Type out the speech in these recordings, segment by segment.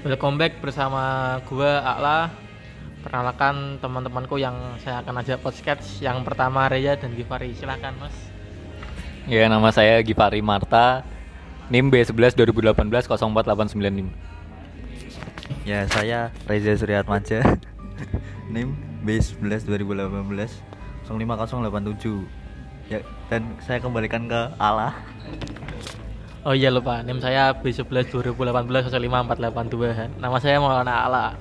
Welcome back bersama gua Akla. Perkenalkan teman-temanku yang saya akan ajak podcast. Yang pertama Reya dan Givari. Silakan, Mas. Ya, nama saya Givari Marta. NIM B11 2018 04895. Ya, saya Reza Suryatmaja. NIM B11 2018 05087. Ya, dan saya kembalikan ke Allah. Oh iya lupa, NIM saya B11 2018 05482. Nama saya Maulana Ala.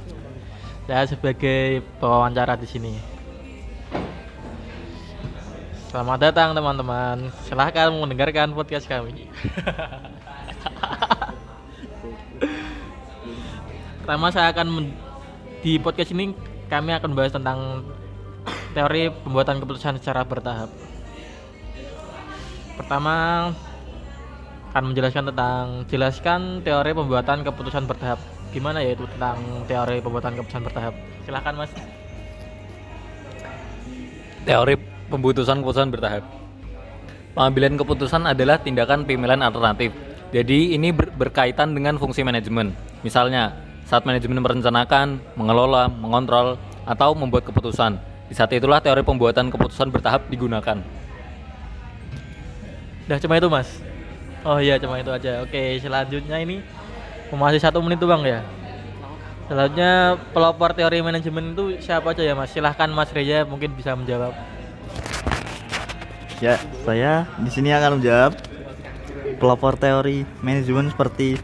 Saya sebagai pewawancara di sini. Selamat datang teman-teman. Silahkan mendengarkan podcast kami. Pertama saya akan di podcast ini kami akan bahas tentang teori pembuatan keputusan secara bertahap. Pertama akan menjelaskan tentang jelaskan teori pembuatan keputusan bertahap. Gimana ya itu tentang teori pembuatan keputusan bertahap? Silahkan Mas. Teori pembutusan keputusan bertahap. Pengambilan keputusan adalah tindakan pemilihan alternatif. Jadi ini ber- berkaitan dengan fungsi manajemen. Misalnya, saat manajemen merencanakan, mengelola, mengontrol, atau membuat keputusan. Di saat itulah teori pembuatan keputusan bertahap digunakan. Udah cuma itu Mas. Oh iya cuma itu aja. Oke selanjutnya ini masih satu menit tuh bang ya. Selanjutnya pelopor teori manajemen itu siapa aja ya Mas? Silahkan Mas Reza mungkin bisa menjawab. Ya, saya di sini akan menjawab pelopor teori manajemen seperti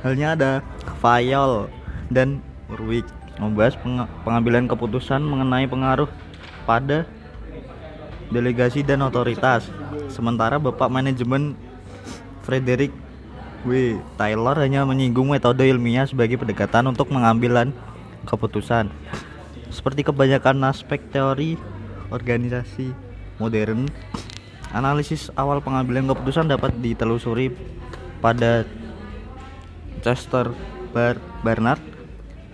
halnya ada Fayol dan Urwig membahas peng- pengambilan keputusan mengenai pengaruh pada delegasi dan otoritas. Sementara Bapak Manajemen Frederick W. Taylor hanya menyinggung metode ilmiah sebagai pendekatan untuk mengambilan keputusan. Seperti kebanyakan aspek teori organisasi modern, analisis awal pengambilan keputusan dapat ditelusuri pada Chester Bar Barnard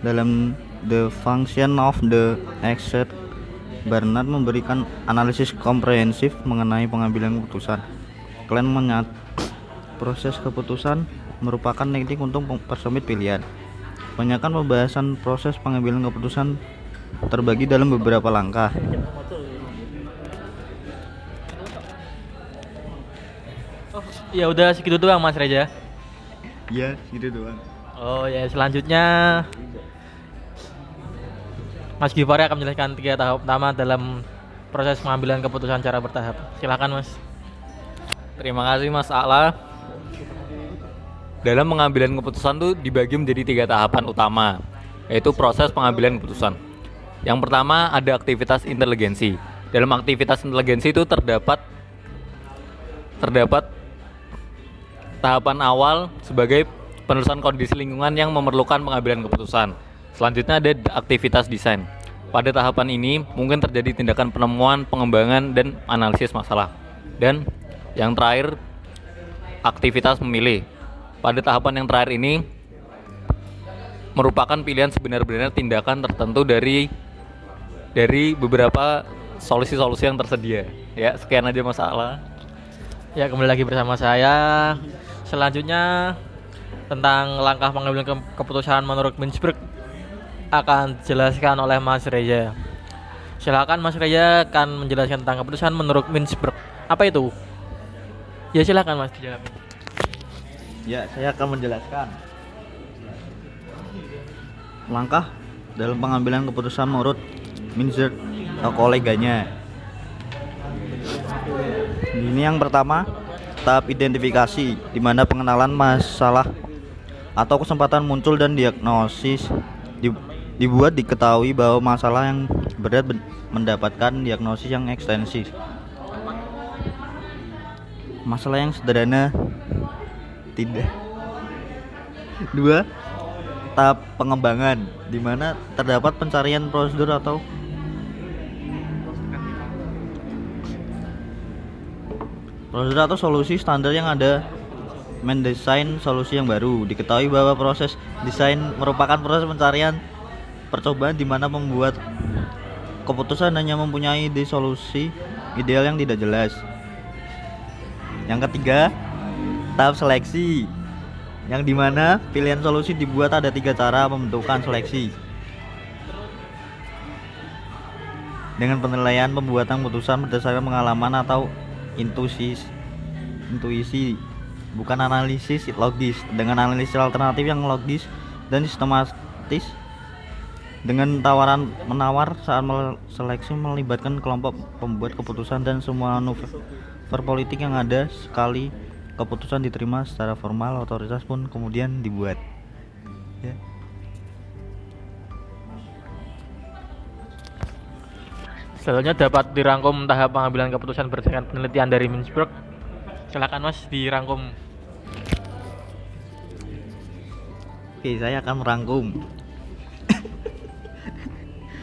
dalam The Function of the Exert Barnard memberikan analisis komprehensif mengenai pengambilan keputusan. Kalian menyat proses keputusan merupakan teknik untuk mempersempit pilihan. Kebanyakan pembahasan proses pengambilan keputusan terbagi dalam beberapa langkah. Ya udah segitu doang Mas Reza. Iya, gitu doang. Oh ya selanjutnya Mas Givari akan menjelaskan tiga tahap pertama dalam proses pengambilan keputusan secara bertahap. Silakan Mas. Terima kasih Mas Akla. Dalam pengambilan keputusan tuh dibagi menjadi tiga tahapan utama, yaitu proses pengambilan keputusan. Yang pertama ada aktivitas inteligensi. Dalam aktivitas inteligensi itu terdapat terdapat tahapan awal sebagai penelusuran kondisi lingkungan yang memerlukan pengambilan keputusan. Selanjutnya ada aktivitas desain. Pada tahapan ini mungkin terjadi tindakan penemuan, pengembangan, dan analisis masalah. Dan yang terakhir aktivitas memilih. Pada tahapan yang terakhir ini merupakan pilihan sebenar-benarnya tindakan tertentu dari dari beberapa solusi-solusi yang tersedia. Ya, sekian aja masalah. Ya kembali lagi bersama saya. Selanjutnya tentang langkah pengambilan ke- keputusan menurut Mintzberg akan dijelaskan oleh Mas Reza. Silakan Mas Reza akan menjelaskan tentang keputusan menurut Mintzberg. Apa itu? Ya silakan Mas dijawab. Ya, saya akan menjelaskan. Langkah dalam pengambilan keputusan menurut Minzer atau koleganya. Ini yang pertama, tahap identifikasi di mana pengenalan masalah atau kesempatan muncul dan diagnosis di- dibuat diketahui bahwa masalah yang berat mendapatkan diagnosis yang ekstensif. Masalah yang sederhana tidak. Dua, tahap pengembangan di mana terdapat pencarian prosedur atau prosedur atau solusi standar yang ada mendesain solusi yang baru. Diketahui bahwa proses desain merupakan proses pencarian percobaan di mana membuat keputusan hanya mempunyai ide ideal yang tidak jelas. Yang ketiga, tahap seleksi yang di mana pilihan solusi dibuat ada tiga cara pembentukan seleksi dengan penilaian pembuatan putusan berdasarkan pengalaman atau intuisi intuisi bukan analisis logis dengan analisis alternatif yang logis dan sistematis dengan tawaran menawar saat seleksi melibatkan kelompok pembuat keputusan dan semua manuver politik yang ada sekali keputusan diterima secara formal otoritas pun kemudian dibuat ya. Selanjutnya dapat dirangkum tahap pengambilan keputusan berdasarkan penelitian dari Mintzberg. Silakan Mas dirangkum. Oke, saya akan merangkum.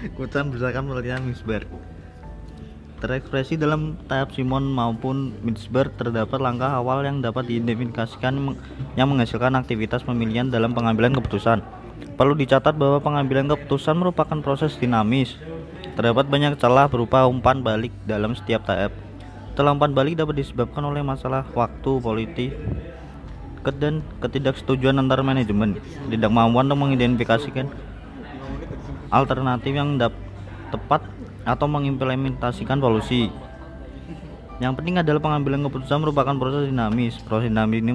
Keputusan berdasarkan penelitian Mintzberg. Terekspresi dalam tahap Simon maupun Mintzberg terdapat langkah awal yang dapat diidentifikasikan yang menghasilkan aktivitas pemilihan dalam pengambilan keputusan. Perlu dicatat bahwa pengambilan keputusan merupakan proses dinamis. Terdapat banyak celah berupa umpan balik dalam setiap tahap. Celah umpan balik dapat disebabkan oleh masalah waktu politik, dan ketidaksetujuan antar manajemen tidak kemampuan untuk mengidentifikasikan alternatif yang tepat atau mengimplementasikan solusi yang penting adalah pengambilan keputusan merupakan proses dinamis. Proses dinamis ini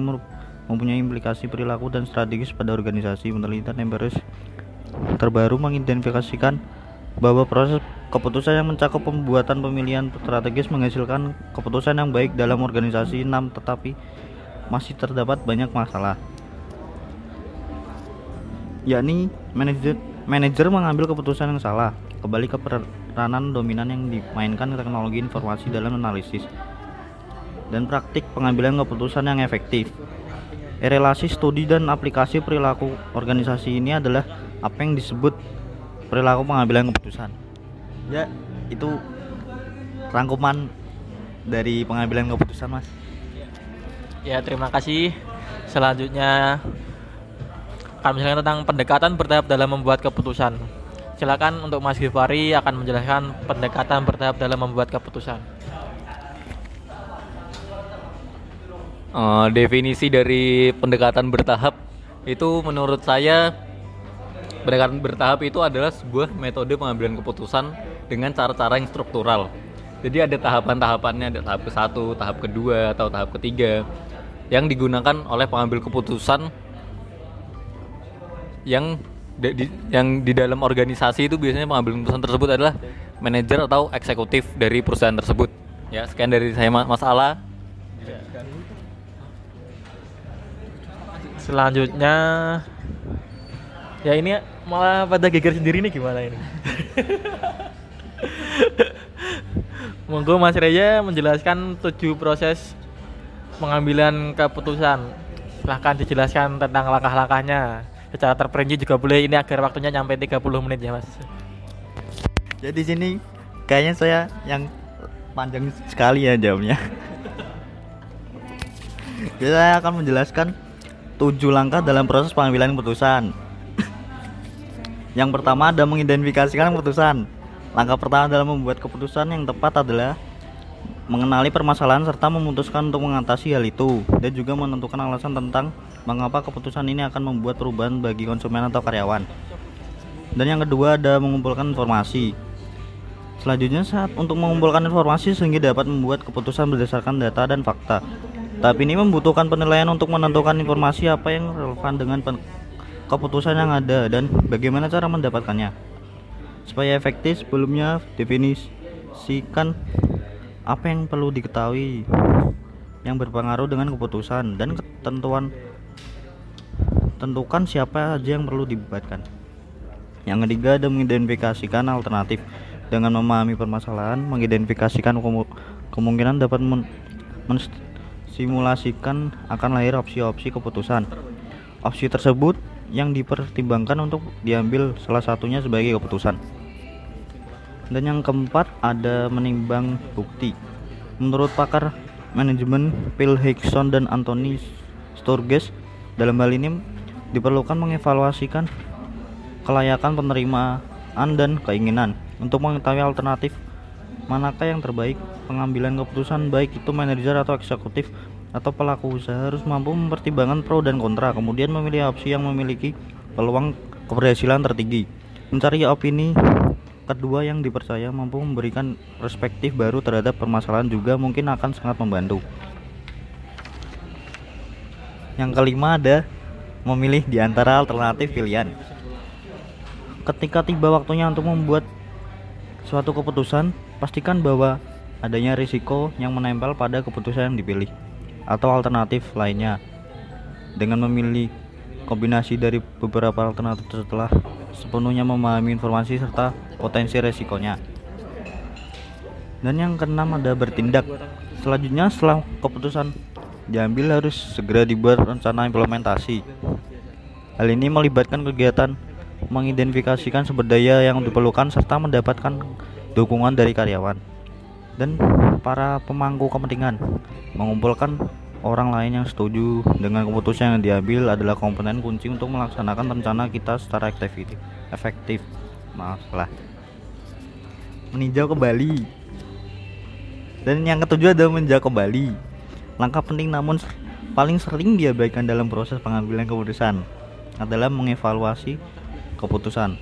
mempunyai implikasi perilaku dan strategis pada organisasi penelitian empiris terbaru mengidentifikasikan bahwa proses keputusan yang mencakup pembuatan pemilihan strategis menghasilkan keputusan yang baik dalam organisasi. 6 tetapi masih terdapat banyak masalah. Yakni manajer manajer mengambil keputusan yang salah. Kembali ke peranan dominan yang dimainkan teknologi informasi dalam analisis dan praktik pengambilan keputusan yang efektif. Relasi studi dan aplikasi perilaku organisasi ini adalah apa yang disebut perilaku pengambilan keputusan. Ya itu rangkuman dari pengambilan keputusan mas. Ya, terima kasih. Selanjutnya akan menjelaskan tentang pendekatan bertahap dalam membuat keputusan. Silakan untuk Mas Gifari akan menjelaskan pendekatan bertahap dalam membuat keputusan. Eh, definisi dari pendekatan bertahap itu menurut saya pendekatan bertahap itu adalah sebuah metode pengambilan keputusan dengan cara-cara yang struktural. Jadi ada tahapan-tahapannya, ada tahap ke satu, tahap kedua, atau tahap ketiga yang digunakan oleh pengambil keputusan yang di, yang di dalam organisasi itu biasanya pengambil keputusan tersebut adalah manajer atau eksekutif dari perusahaan tersebut. Ya, sekian dari saya Mas Ala. Selanjutnya ya ini malah pada geger sendiri nih gimana ini? Monggo Mas Reja menjelaskan tujuh proses pengambilan keputusan. Silahkan dijelaskan tentang langkah-langkahnya. Secara terperinci juga boleh ini agar waktunya nyampe 30 menit ya Mas. jadi di sini kayaknya saya yang panjang sekali ya jawabnya. Jadi saya akan menjelaskan tujuh langkah dalam proses pengambilan keputusan. Yang pertama ada mengidentifikasikan keputusan. Langkah pertama dalam membuat keputusan yang tepat adalah mengenali permasalahan serta memutuskan untuk mengatasi hal itu dan juga menentukan alasan tentang mengapa keputusan ini akan membuat perubahan bagi konsumen atau karyawan dan yang kedua ada mengumpulkan informasi Selanjutnya saat untuk mengumpulkan informasi sehingga dapat membuat keputusan berdasarkan data dan fakta. Tapi ini membutuhkan penilaian untuk menentukan informasi apa yang relevan dengan keputusan yang ada dan bagaimana cara mendapatkannya. Supaya efektif sebelumnya definisikan apa yang perlu diketahui yang berpengaruh dengan keputusan dan ketentuan tentukan siapa saja yang perlu dibuatkan. Yang ketiga ada mengidentifikasikan alternatif dengan memahami permasalahan, mengidentifikasikan kemu- kemungkinan dapat men- mensimulasikan akan lahir opsi-opsi keputusan. Opsi tersebut yang dipertimbangkan untuk diambil salah satunya sebagai keputusan. Dan yang keempat ada menimbang bukti. Menurut pakar manajemen Phil Hickson dan Anthony Sturges, dalam hal ini diperlukan mengevaluasikan kelayakan penerimaan dan keinginan untuk mengetahui alternatif manakah yang terbaik pengambilan keputusan baik itu manajer atau eksekutif atau pelaku usaha harus mampu mempertimbangkan pro dan kontra, kemudian memilih opsi yang memiliki peluang keberhasilan tertinggi. Mencari opini kedua yang dipercaya mampu memberikan perspektif baru terhadap permasalahan juga mungkin akan sangat membantu. Yang kelima ada memilih di antara alternatif pilihan. Ketika tiba waktunya untuk membuat suatu keputusan, pastikan bahwa adanya risiko yang menempel pada keputusan yang dipilih atau alternatif lainnya. Dengan memilih kombinasi dari beberapa alternatif setelah sepenuhnya memahami informasi serta potensi resikonya. Dan yang keenam ada bertindak. Selanjutnya setelah keputusan diambil harus segera dibuat rencana implementasi. Hal ini melibatkan kegiatan mengidentifikasikan sumber daya yang diperlukan serta mendapatkan dukungan dari karyawan dan para pemangku kepentingan mengumpulkan orang lain yang setuju dengan keputusan yang diambil adalah komponen kunci untuk melaksanakan rencana kita secara efektif. Efektif, maaflah. Meninjau kembali. Dan yang ketujuh adalah meninjau kembali. Langkah penting namun paling sering diabaikan dalam proses pengambilan keputusan adalah mengevaluasi keputusan.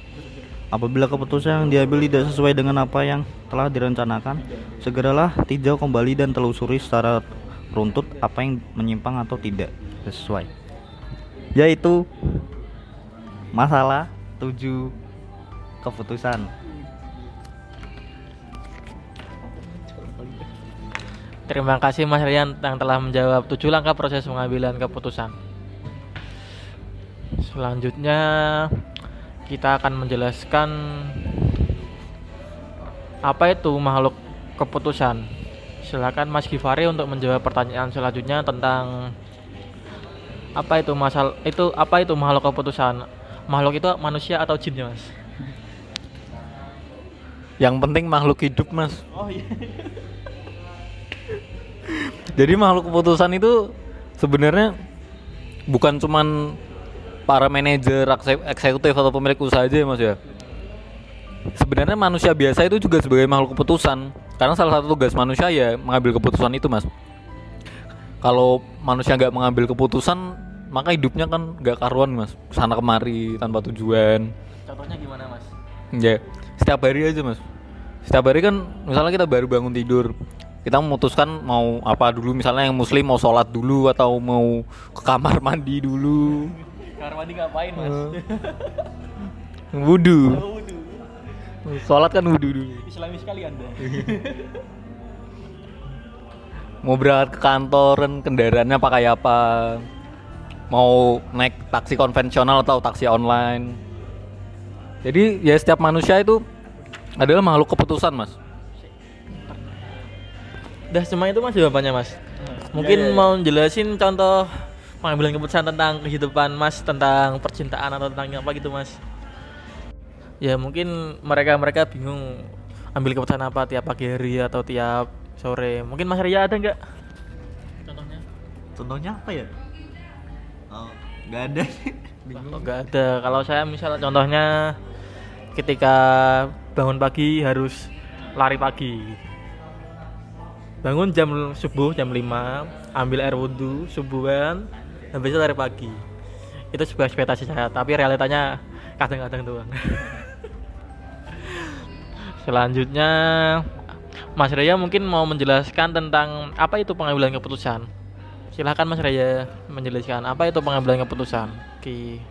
Apabila keputusan yang diambil tidak sesuai dengan apa yang telah direncanakan, segeralah tinjau kembali dan telusuri secara runtut apa yang menyimpang atau tidak sesuai yaitu masalah tujuh keputusan Terima kasih Mas Rian yang telah menjawab tujuh langkah proses pengambilan keputusan. Selanjutnya kita akan menjelaskan apa itu makhluk keputusan. Silakan Mas Gifari untuk menjawab pertanyaan selanjutnya tentang apa itu masal itu apa itu makhluk keputusan? Makhluk itu manusia atau jin ya, Mas? Yang penting makhluk hidup, Mas. Oh iya. Jadi makhluk keputusan itu sebenarnya bukan cuman para manajer ekse- eksekutif atau pemilik usaha aja ya, Mas ya. Sebenarnya manusia biasa itu juga sebagai makhluk keputusan. Karena salah satu tugas manusia ya mengambil keputusan itu, Mas. Kalau manusia nggak mengambil keputusan, maka hidupnya kan nggak karuan, Mas. Sana kemari tanpa tujuan. Contohnya gimana, Mas? Ya, setiap hari aja mas. Setiap hari kan, misalnya kita baru bangun tidur, kita memutuskan mau apa dulu. Misalnya yang muslim mau sholat dulu atau mau ke kamar mandi dulu, Kamar mandi ngapain, Mas? wudhu. Sholat kan wudhu dulu. Islami sekali Anda. Mau berangkat ke kantor kan kendaraannya pakai apa? Mau naik taksi konvensional atau taksi online? Jadi ya setiap manusia itu adalah makhluk keputusan mas. Udah cuma itu Mas jawabannya, Mas. Mungkin iya, iya. mau jelasin contoh pengambilan keputusan tentang kehidupan Mas, tentang percintaan atau tentang apa gitu, Mas. Ya mungkin mereka-mereka bingung ambil keputusan apa tiap pagi hari atau tiap sore. Mungkin Mas Ria ada nggak? Contohnya? contohnya apa ya oh nggak ada sih Oh, nggak ada. Kalau saya misal contohnya ketika bangun pagi harus lari pagi. Bangun jam subuh jam 5, ambil air wudhu, subuhan, habis itu lari pagi. Itu sebuah ekspektasi saya, tapi realitanya kadang-kadang doang. Selanjutnya Mas Raya mungkin mau menjelaskan tentang apa itu pengambilan keputusan. Silahkan Mas Raya menjelaskan apa itu pengambilan keputusan. Oke.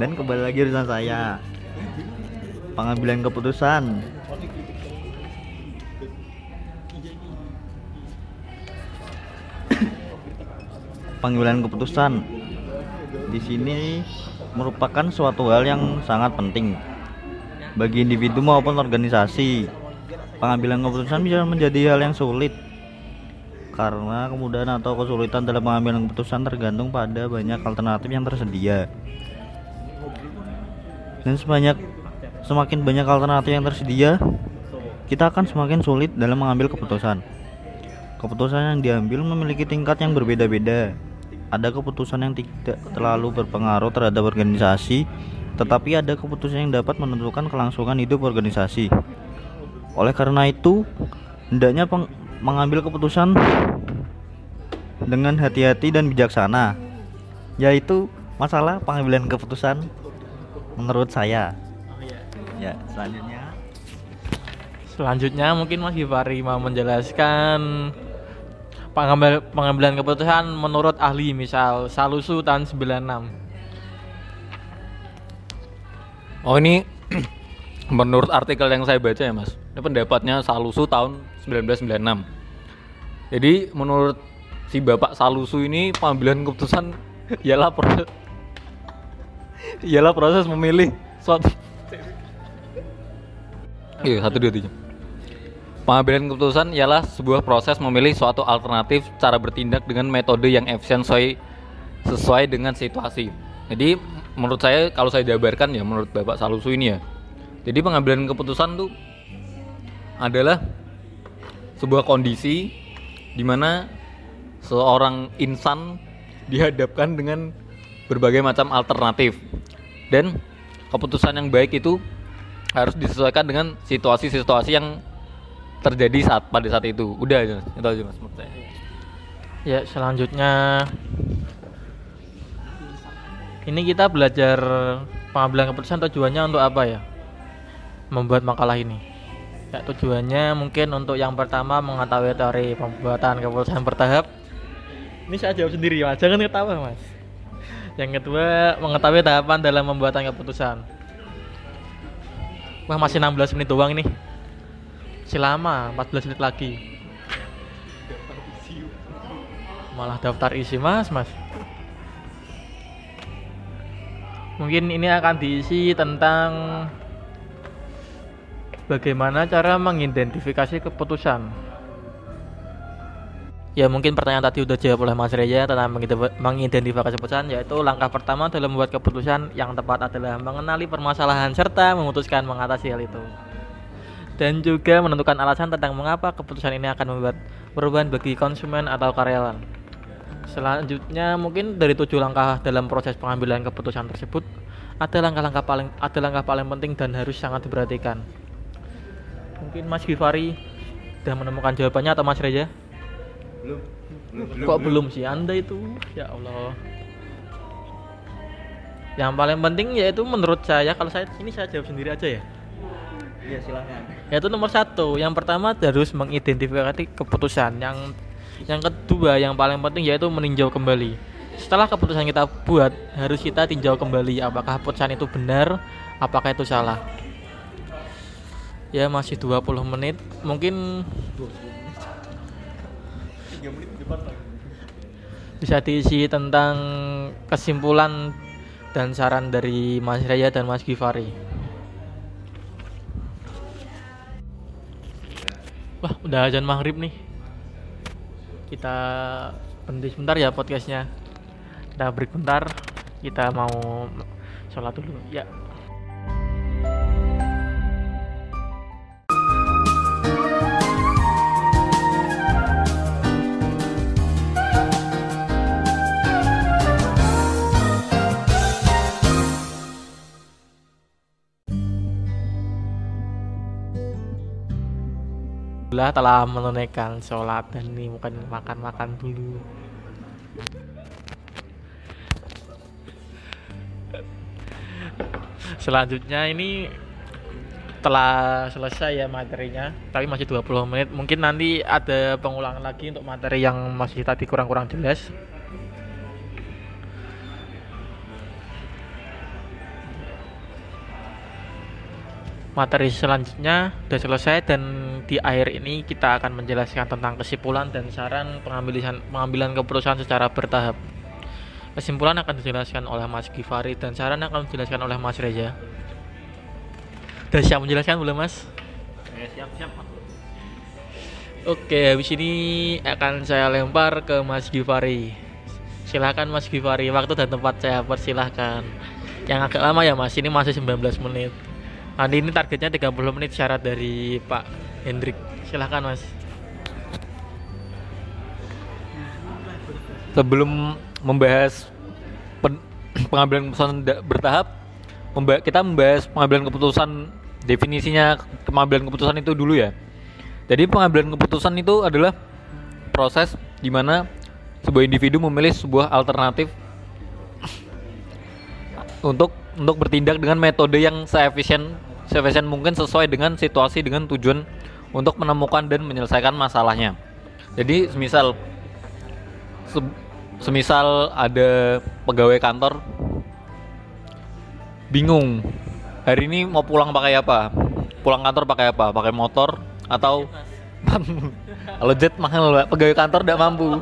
Dan kembali lagi urusan saya pengambilan keputusan pengambilan keputusan di sini merupakan suatu hal yang sangat penting bagi individu maupun organisasi. Pengambilan keputusan bisa menjadi hal yang sulit karena kemudahan atau kesulitan dalam pengambilan keputusan tergantung pada banyak alternatif yang tersedia. Dan sebanyak semakin banyak alternatif yang tersedia kita akan semakin sulit dalam mengambil keputusan. Keputusan yang diambil memiliki tingkat yang berbeda-beda ada keputusan yang tidak terlalu berpengaruh terhadap organisasi tetapi ada keputusan yang dapat menentukan kelangsungan hidup organisasi Oleh karena itu, hendaknya mengambil keputusan dengan hati-hati dan bijaksana, yaitu masalah pengambilan keputusan menurut saya. Ya, selanjutnya Selanjutnya mungkin Mas Givari mau menjelaskan pengambil, pengambilan keputusan menurut ahli misal Salusu tahun 96. Oh ini menurut artikel yang saya baca ya mas. Ini pendapatnya Salusu tahun 1996 Jadi menurut si bapak Salusu ini pengambilan keputusan ialah proses ialah proses memilih suatu Iya satu dua tiga Pengambilan keputusan ialah sebuah proses memilih suatu alternatif cara bertindak dengan metode yang efisien sesuai sesuai dengan situasi. Jadi menurut saya kalau saya jabarkan ya menurut Bapak Salusu ini ya. Jadi pengambilan keputusan tuh adalah sebuah kondisi di mana seorang insan dihadapkan dengan berbagai macam alternatif dan keputusan yang baik itu harus disesuaikan dengan situasi-situasi yang terjadi saat pada saat itu. Udah aja, itu aja mas menurut. Ya, selanjutnya ini kita belajar pengambilan keputusan tujuannya untuk apa ya? Membuat makalah ini. Ya, tujuannya mungkin untuk yang pertama mengetahui teori pembuatan keputusan bertahap. Ini saya jawab sendiri, Mas. Jangan ketawa, Mas. Yang kedua, mengetahui tahapan dalam pembuatan keputusan. Wah, masih 16 menit doang ini. Masih lama, 14 menit lagi. Malah daftar isi, Mas, Mas. Mungkin ini akan diisi tentang bagaimana cara mengidentifikasi keputusan. Ya mungkin pertanyaan tadi udah jawab oleh Mas Reja tentang mengidentifi- mengidentifikasi keputusan yaitu langkah pertama dalam membuat keputusan yang tepat adalah mengenali permasalahan serta memutuskan mengatasi hal itu. Dan juga menentukan alasan tentang mengapa keputusan ini akan membuat perubahan bagi konsumen atau karyawan. Selanjutnya mungkin dari tujuh langkah dalam proses pengambilan keputusan tersebut ada langkah-langkah paling ada langkah paling penting dan harus sangat diperhatikan. Mungkin Mas Givari sudah menemukan jawabannya atau Mas Reza? Belum. Kok belum sih Anda itu? Ya Allah. Yang paling penting yaitu menurut saya kalau saya ini saya jawab sendiri aja ya. Iya. Yaitu nomor satu. Yang pertama harus mengidentifikasi keputusan. Yang yang kedua yang paling penting yaitu meninjau kembali. Setelah keputusan kita buat harus kita tinjau kembali apakah keputusan itu benar, apakah itu salah. Ya masih 20 menit. Mungkin bisa diisi tentang kesimpulan dan saran dari Mas Raya dan Mas Givari. Wah, udah azan maghrib nih. Kita berhenti sebentar ya podcastnya. Kita break bentar. Kita mau sholat dulu. Ya. Alhamdulillah telah menunaikan sholat dan ini mungkin makan-makan dulu. Selanjutnya ini telah selesai ya materinya, tapi masih 20 menit. Mungkin nanti ada pengulangan lagi untuk materi yang masih tadi kurang-kurang jelas. Materi selanjutnya sudah selesai dan di akhir ini kita akan menjelaskan tentang kesimpulan dan saran pengambilan pengambilan keputusan secara bertahap. Kesimpulan akan dijelaskan oleh Mas Givari dan saran akan dijelaskan oleh Mas Reza. Sudah siap menjelaskan belum Mas? siap, siap. Oke, habis ini akan saya lempar ke Mas Givari. Silakan Mas Givari, waktu dan tempat saya persilahkan. Yang agak lama ya Mas, ini masih 19 menit. Nanti ini targetnya 30 menit syarat dari Pak Hendrik. Silahkan Mas. sebelum membahas pen- pengambilan keputusan bertahap memba- kita membahas pengambilan keputusan definisinya pengambilan keputusan itu dulu ya. Jadi pengambilan keputusan itu adalah proses di mana sebuah individu memilih sebuah alternatif untuk untuk bertindak dengan metode yang seefisien seefisien mungkin sesuai dengan situasi dengan tujuan untuk menemukan dan menyelesaikan masalahnya. Jadi semisal se- semisal ada pegawai kantor bingung hari ini mau pulang pakai apa? Pulang kantor pakai apa? Pakai motor atau kalau jet mahal pegawai kantor tidak mampu.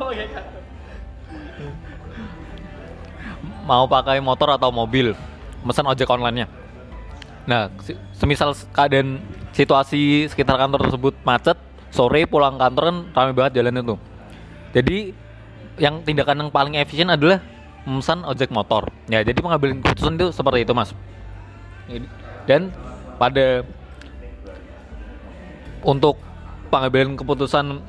Mau pakai motor atau mobil? Pesan ojek online nya nah semisal keadaan situasi sekitar kantor tersebut macet sore pulang kantor kan ramai banget jalan itu jadi yang tindakan yang paling efisien adalah memesan ojek motor. Ya jadi pengambilan keputusan itu seperti itu mas. Dan pada untuk pengambilan keputusan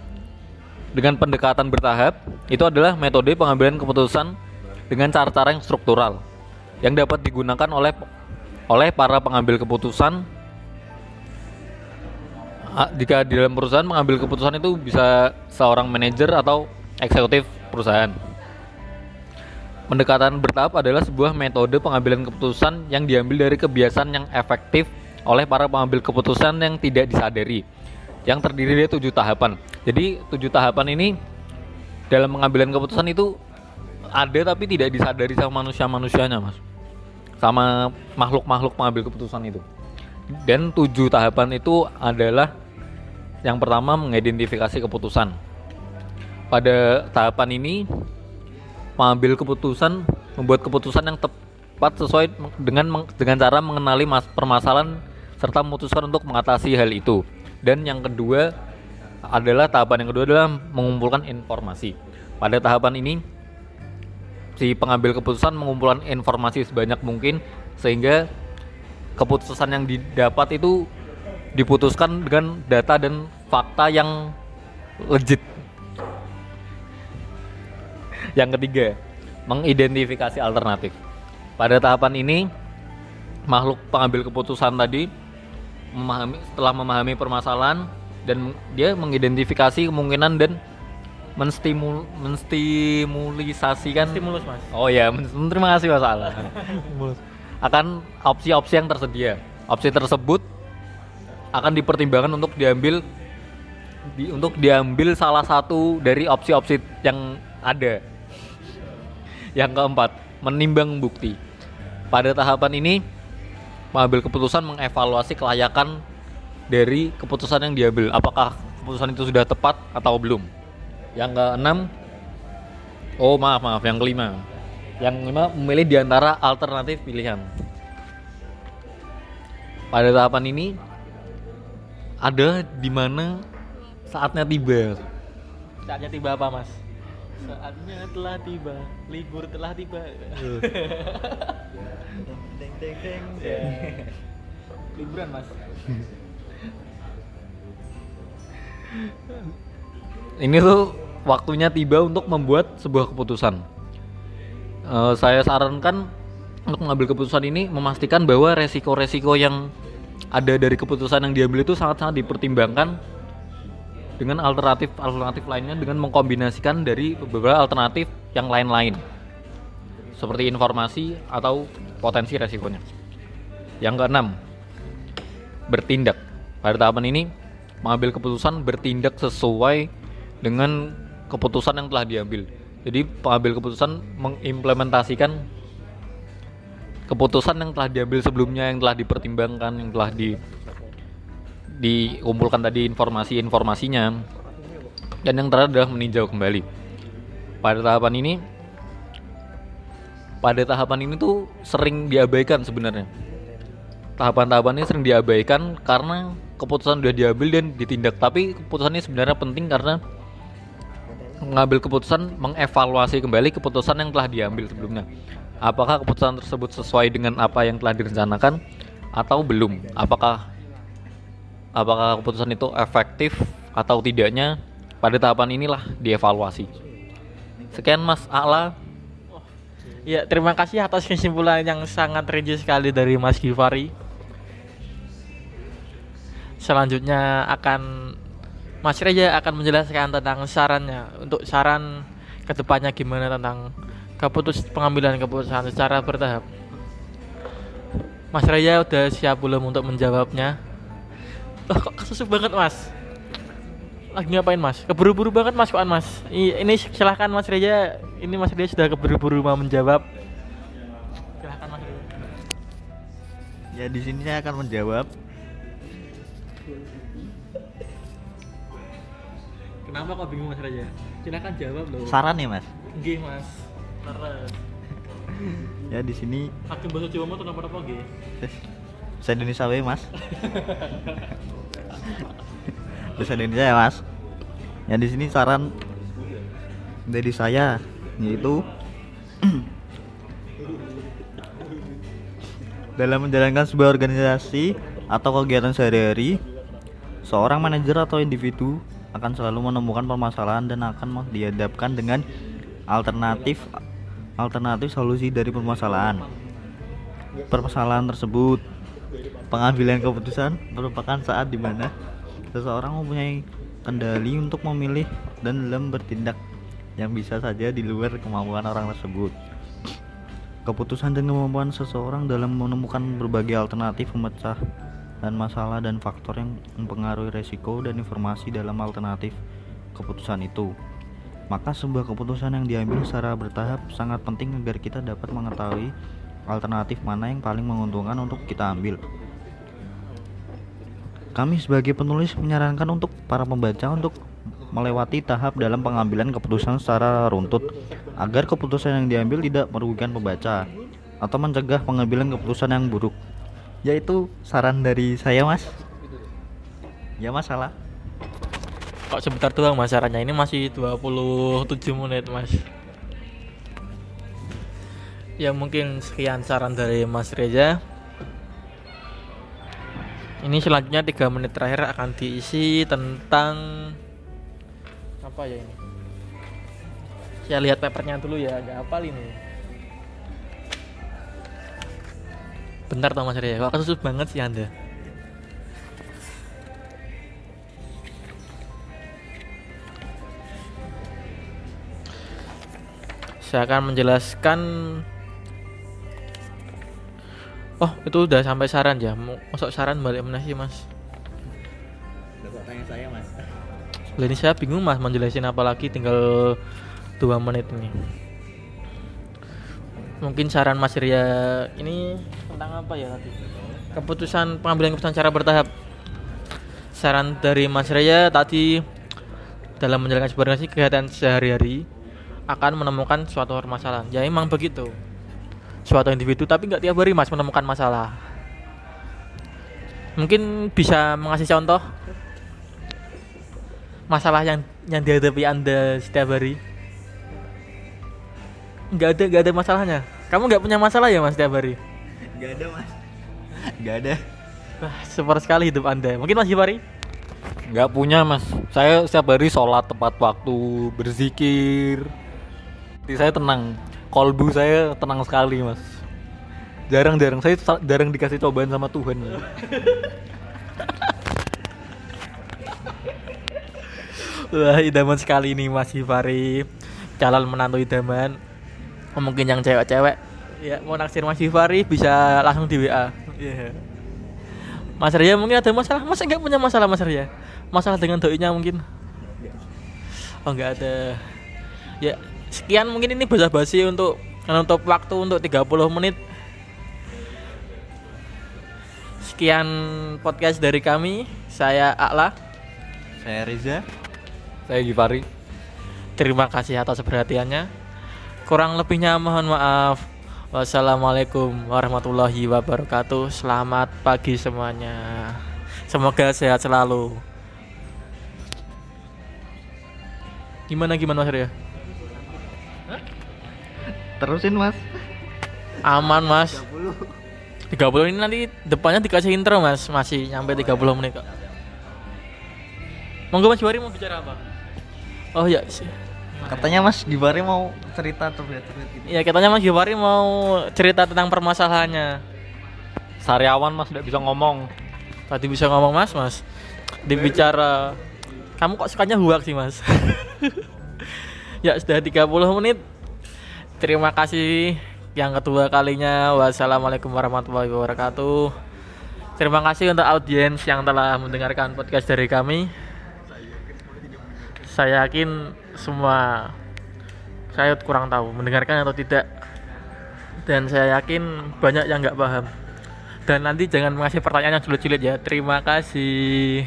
dengan pendekatan bertahap itu adalah metode pengambilan keputusan dengan cara-cara yang struktural yang dapat digunakan oleh oleh para pengambil keputusan Ah, jika di dalam perusahaan mengambil keputusan itu bisa seorang manajer atau eksekutif perusahaan. Pendekatan bertahap adalah sebuah metode pengambilan keputusan yang diambil dari kebiasaan yang efektif oleh para pengambil keputusan yang tidak disadari, yang terdiri dari tujuh tahapan. Jadi tujuh tahapan ini dalam pengambilan keputusan itu ada tapi tidak disadari sama manusia-manusianya, mas, sama makhluk-makhluk pengambil keputusan itu. Dan tujuh tahapan itu adalah yang pertama mengidentifikasi keputusan. Pada tahapan ini mengambil keputusan, membuat keputusan yang tepat sesuai dengan dengan cara mengenali mas, permasalahan serta memutuskan untuk mengatasi hal itu. Dan yang kedua adalah tahapan yang kedua adalah mengumpulkan informasi. Pada tahapan ini si pengambil keputusan mengumpulkan informasi sebanyak mungkin sehingga keputusan yang didapat itu diputuskan dengan data dan fakta yang legit. Yang ketiga, mengidentifikasi alternatif. Pada tahapan ini, makhluk pengambil keputusan tadi memahami setelah memahami permasalahan dan dia mengidentifikasi kemungkinan dan menstimul menstimulisasikan Stimulus mas. Oh ya, terima kasih Mas Ala. akan opsi-opsi yang tersedia. Opsi tersebut akan dipertimbangkan untuk diambil di, untuk diambil salah satu dari opsi-opsi yang ada. Yang keempat, menimbang bukti. Pada tahapan ini, mengambil keputusan mengevaluasi kelayakan dari keputusan yang diambil. Apakah keputusan itu sudah tepat atau belum? Yang keenam, oh maaf maaf, yang kelima. Yang kelima memilih di antara alternatif pilihan. Pada tahapan ini ada di mana saatnya tiba. Saatnya tiba apa mas? Saatnya telah tiba, libur telah tiba. Deng deng deng. Liburan mas. Ini tuh waktunya tiba untuk membuat sebuah keputusan. Eh, saya sarankan untuk mengambil keputusan ini memastikan bahwa resiko-resiko yang ada dari keputusan yang diambil itu sangat-sangat dipertimbangkan dengan alternatif-alternatif lainnya dengan mengkombinasikan dari beberapa alternatif yang lain-lain seperti informasi atau potensi resikonya. Yang keenam, bertindak. Pada tahapan ini, mengambil keputusan bertindak sesuai dengan keputusan yang telah diambil. Jadi pengambil keputusan mengimplementasikan keputusan yang telah diambil sebelumnya, yang telah dipertimbangkan, yang telah di dikumpulkan tadi informasi-informasinya. Dan yang terakhir adalah meninjau kembali. Pada tahapan ini, pada tahapan ini tuh sering diabaikan sebenarnya. Tahapan-tahapan ini sering diabaikan karena keputusan sudah diambil dan ditindak. Tapi keputusan ini sebenarnya penting karena mengambil keputusan mengevaluasi kembali keputusan yang telah diambil sebelumnya. Apakah keputusan tersebut sesuai dengan apa yang telah direncanakan atau belum? Apakah apakah keputusan itu efektif atau tidaknya? Pada tahapan inilah dievaluasi. Sekian Mas Ala. Ya terima kasih atas kesimpulan yang sangat rinci sekali dari Mas Givari. selanjutnya akan Mas Reja akan menjelaskan tentang sarannya untuk saran ke depannya gimana tentang keputus pengambilan keputusan secara bertahap. Mas Reja udah siap belum untuk menjawabnya? Oh, kok kesusuk banget Mas? Lagi ngapain Mas? Keburu-buru banget Mas koan Mas. Ini silahkan Mas Reja. Ini Mas Reja sudah keburu-buru mau menjawab. Silahkan Mas Reja. Ya di sini saya akan menjawab. Kenapa kok bingung Mas Reja? Silahkan jawab loh. Saran ya mas. Nggih Mas. Terus. Ya di sini Hakim bahasa Jawa mau kenapa apa nggih? saya Indonesia wae mas. Bahasa Indonesia ya mas. Ya di sini saran dari saya yaitu dalam menjalankan sebuah organisasi atau kegiatan sehari-hari, seorang manajer atau individu akan selalu menemukan permasalahan dan akan dihadapkan dengan alternatif alternatif solusi dari permasalahan. Permasalahan tersebut pengambilan keputusan merupakan saat di mana seseorang mempunyai kendali untuk memilih dan dalam bertindak yang bisa saja di luar kemampuan orang tersebut. Keputusan dan kemampuan seseorang dalam menemukan berbagai alternatif pemecah dan masalah dan faktor yang mempengaruhi resiko dan informasi dalam alternatif keputusan itu. Maka sebuah keputusan yang diambil secara bertahap sangat penting agar kita dapat mengetahui alternatif mana yang paling menguntungkan untuk kita ambil. Kami sebagai penulis menyarankan untuk para pembaca untuk melewati tahap dalam pengambilan keputusan secara runtut agar keputusan yang diambil tidak merugikan pembaca atau mencegah pengambilan keputusan yang buruk. Yaitu saran dari saya, Mas. Ya, Mas salah. Kok sebentar doang mas? Sarannya ini masih 27 menit mas. Ya mungkin sekian saran dari Mas Reza. Ini selanjutnya 3 menit terakhir akan diisi tentang Apa ya ini? Saya lihat papernya dulu ya agak hafal ini Bentar toh Mas Reza kok kesusut banget sih anda? Saya akan menjelaskan. Oh itu udah sampai saran ya? Mau masuk saran balik mana sih mas? Tanya saya, Mas. Ini saya bingung mas menjelasin apa lagi? Tinggal dua menit ini. Mungkin saran mas Ria ini tentang apa ya tadi? Keputusan pengambilan keputusan cara bertahap. Saran dari mas Ria tadi dalam menjalankan sebuah organisasi kegiatan sehari-hari akan menemukan suatu permasalahan. Ya emang begitu. Suatu individu tapi nggak tiap hari mas menemukan masalah. Mungkin bisa mengasih contoh masalah yang yang dihadapi anda setiap hari. Nggak ada nggak ada masalahnya. Kamu nggak punya masalah ya mas setiap hari Gak ada, Mas. Gak ada. wah super sekali hidup anda. Mungkin mas Gifari nggak punya mas. Saya setiap hari sholat tepat waktu berzikir. Hati saya tenang. Kolbu saya tenang sekali mas. Jarang-jarang. Saya sa- jarang dikasih cobaan sama Tuhan. Wah, idaman sekali nih Mas Gifari. Calon menantu idaman. Mungkin yang cewek-cewek ya mau naksir Mas Gifari bisa langsung di WA. Iya. Mas Ria mungkin ada masalah. Masa enggak punya masalah Mas Ria? Masalah dengan doinya mungkin? Oh, enggak ada. Ya, sekian mungkin ini basa-basi untuk menutup waktu untuk 30 menit. Sekian podcast dari kami. Saya Akla. Saya Reza. saya Givari Terima kasih atas perhatiannya. Kurang lebihnya mohon maaf. Wassalamualaikum warahmatullahi wabarakatuh. Selamat pagi semuanya. Semoga sehat selalu. Gimana gimana Mas Ria? Terusin, Mas. Aman Mas. 30 ini nanti depannya dikasih intro Mas. Masih nyampe 30 menit kok. Monggo Mas Bari mau bicara apa? Oh ya, sih. Katanya Mas Gibari mau cerita terlihat-terlihat gitu. Ya katanya Mas Givari mau cerita tentang permasalahannya. sariawan mas tidak bisa ngomong Tadi bisa ngomong mas, mas. Dibicara, kamu kok sukanya huak sih mas? ya sudah 30 menit. Terima kasih yang kedua kalinya. Wassalamualaikum warahmatullahi wabarakatuh. Terima kasih untuk audiens yang telah mendengarkan podcast dari kami. Saya yakin semua saya kurang tahu mendengarkan atau tidak. Dan saya yakin banyak yang nggak paham. Dan nanti jangan mengasih pertanyaan yang sulit-sulit ya. Terima kasih